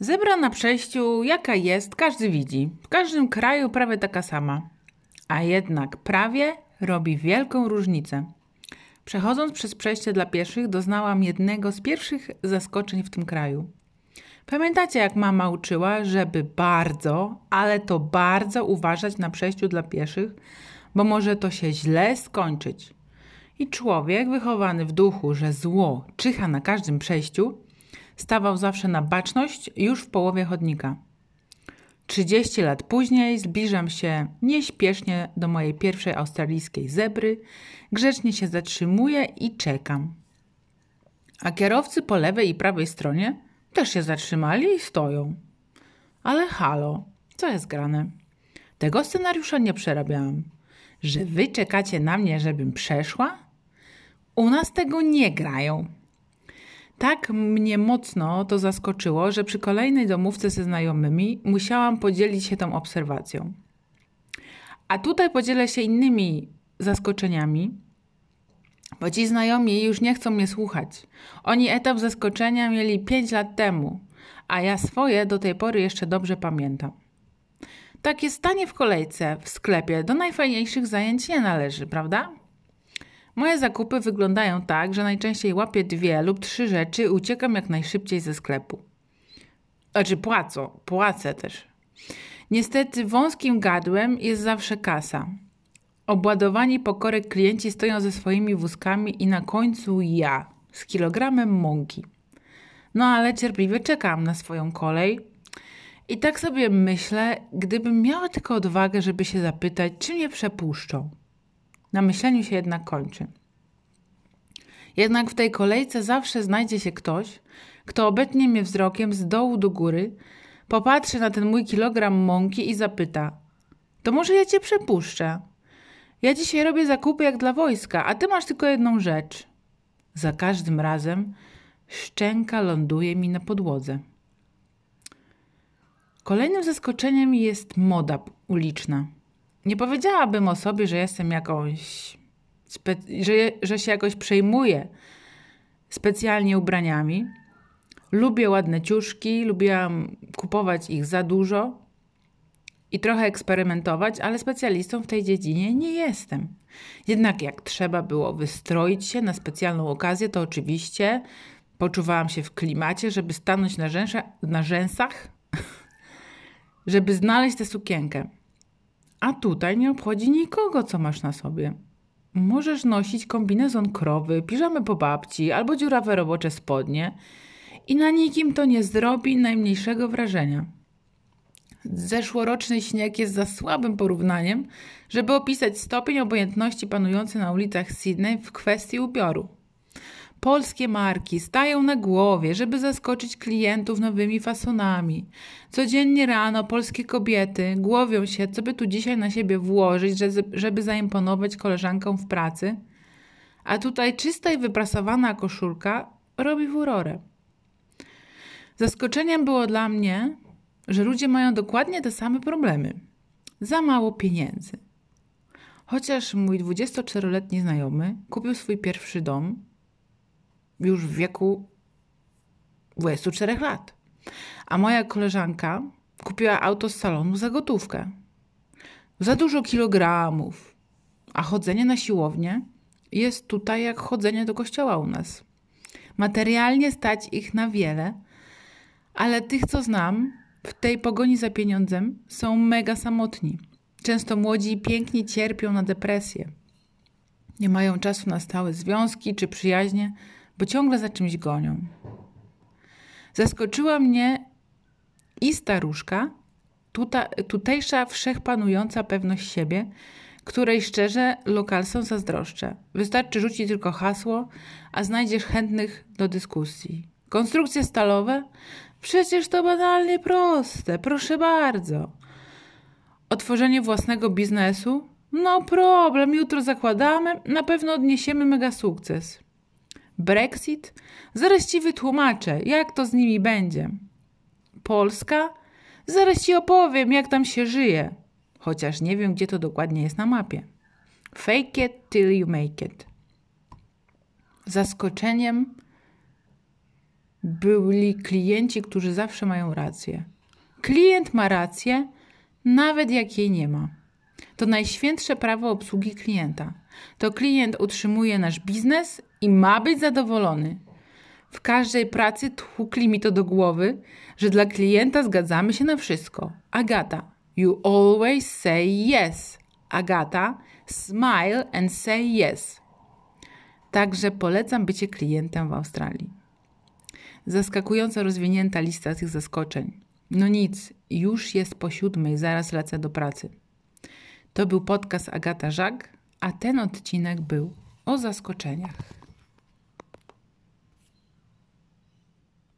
Zebra na przejściu, jaka jest, każdy widzi. W każdym kraju prawie taka sama. A jednak prawie robi wielką różnicę. Przechodząc przez przejście dla pieszych, doznałam jednego z pierwszych zaskoczeń w tym kraju. Pamiętacie, jak mama uczyła, żeby bardzo, ale to bardzo uważać na przejściu dla pieszych, bo może to się źle skończyć. I człowiek wychowany w duchu, że zło czyha na każdym przejściu, stawał zawsze na baczność już w połowie chodnika. 30 lat później zbliżam się nieśpiesznie do mojej pierwszej australijskiej zebry, grzecznie się zatrzymuję i czekam. A kierowcy po lewej i prawej stronie też się zatrzymali i stoją. Ale halo, co jest grane? Tego scenariusza nie przerabiałam. Że wy czekacie na mnie, żebym przeszła? U nas tego nie grają. Tak mnie mocno to zaskoczyło, że przy kolejnej domówce ze znajomymi musiałam podzielić się tą obserwacją. A tutaj podzielę się innymi zaskoczeniami, bo ci znajomi już nie chcą mnie słuchać. Oni etap zaskoczenia mieli 5 lat temu, a ja swoje do tej pory jeszcze dobrze pamiętam. Takie stanie w kolejce w sklepie do najfajniejszych zajęć nie należy, prawda? Moje zakupy wyglądają tak, że najczęściej łapię dwie lub trzy rzeczy i uciekam jak najszybciej ze sklepu. Znaczy płacę, płacę też. Niestety wąskim gadłem jest zawsze kasa. Obładowani pokorek klienci stoją ze swoimi wózkami i na końcu ja z kilogramem mąki. No ale cierpliwie czekam na swoją kolej. I tak sobie myślę, gdybym miała tylko odwagę, żeby się zapytać, czy mnie przepuszczą. Na myśleniu się jednak kończy. Jednak w tej kolejce zawsze znajdzie się ktoś, kto obetnie mnie wzrokiem z dołu do góry, popatrzy na ten mój kilogram mąki i zapyta: To może ja cię przepuszczę? Ja dzisiaj robię zakupy jak dla wojska, a ty masz tylko jedną rzecz. Za każdym razem szczęka ląduje mi na podłodze. Kolejnym zaskoczeniem jest moda uliczna. Nie powiedziałabym o sobie, że jestem jakąś. że, że się jakoś przejmuję specjalnie ubraniami. Lubię ładne ciuszki, lubiłam kupować ich za dużo i trochę eksperymentować, ale specjalistą w tej dziedzinie nie jestem. Jednak jak trzeba było wystroić się na specjalną okazję, to oczywiście poczuwałam się w klimacie, żeby stanąć na, rzęsza, na rzęsach, żeby znaleźć tę sukienkę. A tutaj nie obchodzi nikogo, co masz na sobie. Możesz nosić kombinezon krowy, piżamy po babci albo dziurawe robocze spodnie i na nikim to nie zrobi najmniejszego wrażenia. Zeszłoroczny śnieg jest za słabym porównaniem, żeby opisać stopień obojętności panujący na ulicach Sydney w kwestii ubioru. Polskie marki stają na głowie, żeby zaskoczyć klientów nowymi fasonami. Codziennie rano polskie kobiety głowią się, co by tu dzisiaj na siebie włożyć, żeby zaimponować koleżankom w pracy. A tutaj czysta i wyprasowana koszulka robi furorę. Zaskoczeniem było dla mnie, że ludzie mają dokładnie te same problemy. Za mało pieniędzy. Chociaż mój 24-letni znajomy kupił swój pierwszy dom już w wieku 24 lat. A moja koleżanka kupiła auto z salonu za gotówkę. Za dużo kilogramów. A chodzenie na siłownię jest tutaj jak chodzenie do kościoła u nas. Materialnie stać ich na wiele, ale tych, co znam, w tej pogoni za pieniądzem są mega samotni. Często młodzi i piękni cierpią na depresję. Nie mają czasu na stałe związki czy przyjaźnie, bo ciągle za czymś gonią. Zaskoczyła mnie i staruszka, tuta, tutejsza wszechpanująca pewność siebie, której szczerze lokalsom zazdroszczę. Wystarczy rzucić tylko hasło, a znajdziesz chętnych do dyskusji. Konstrukcje stalowe? Przecież to banalnie proste, proszę bardzo. Otworzenie własnego biznesu? No problem, jutro zakładamy, na pewno odniesiemy mega sukces. Brexit? Zaraz ci wytłumaczę, jak to z nimi będzie. Polska? Zaraz ci opowiem, jak tam się żyje. Chociaż nie wiem, gdzie to dokładnie jest na mapie. Fake it till you make it. Zaskoczeniem byli klienci, którzy zawsze mają rację. Klient ma rację, nawet jak jej nie ma. To najświętsze prawo obsługi klienta. To klient utrzymuje nasz biznes i ma być zadowolony. W każdej pracy tłukli mi to do głowy, że dla klienta zgadzamy się na wszystko. Agata, you always say yes. Agata, smile and say yes. Także polecam bycie klientem w Australii. Zaskakująco rozwinięta lista tych zaskoczeń. No nic, już jest po siódmej, zaraz lecę do pracy. To był podcast Agata Żak, a ten odcinek był o zaskoczeniach.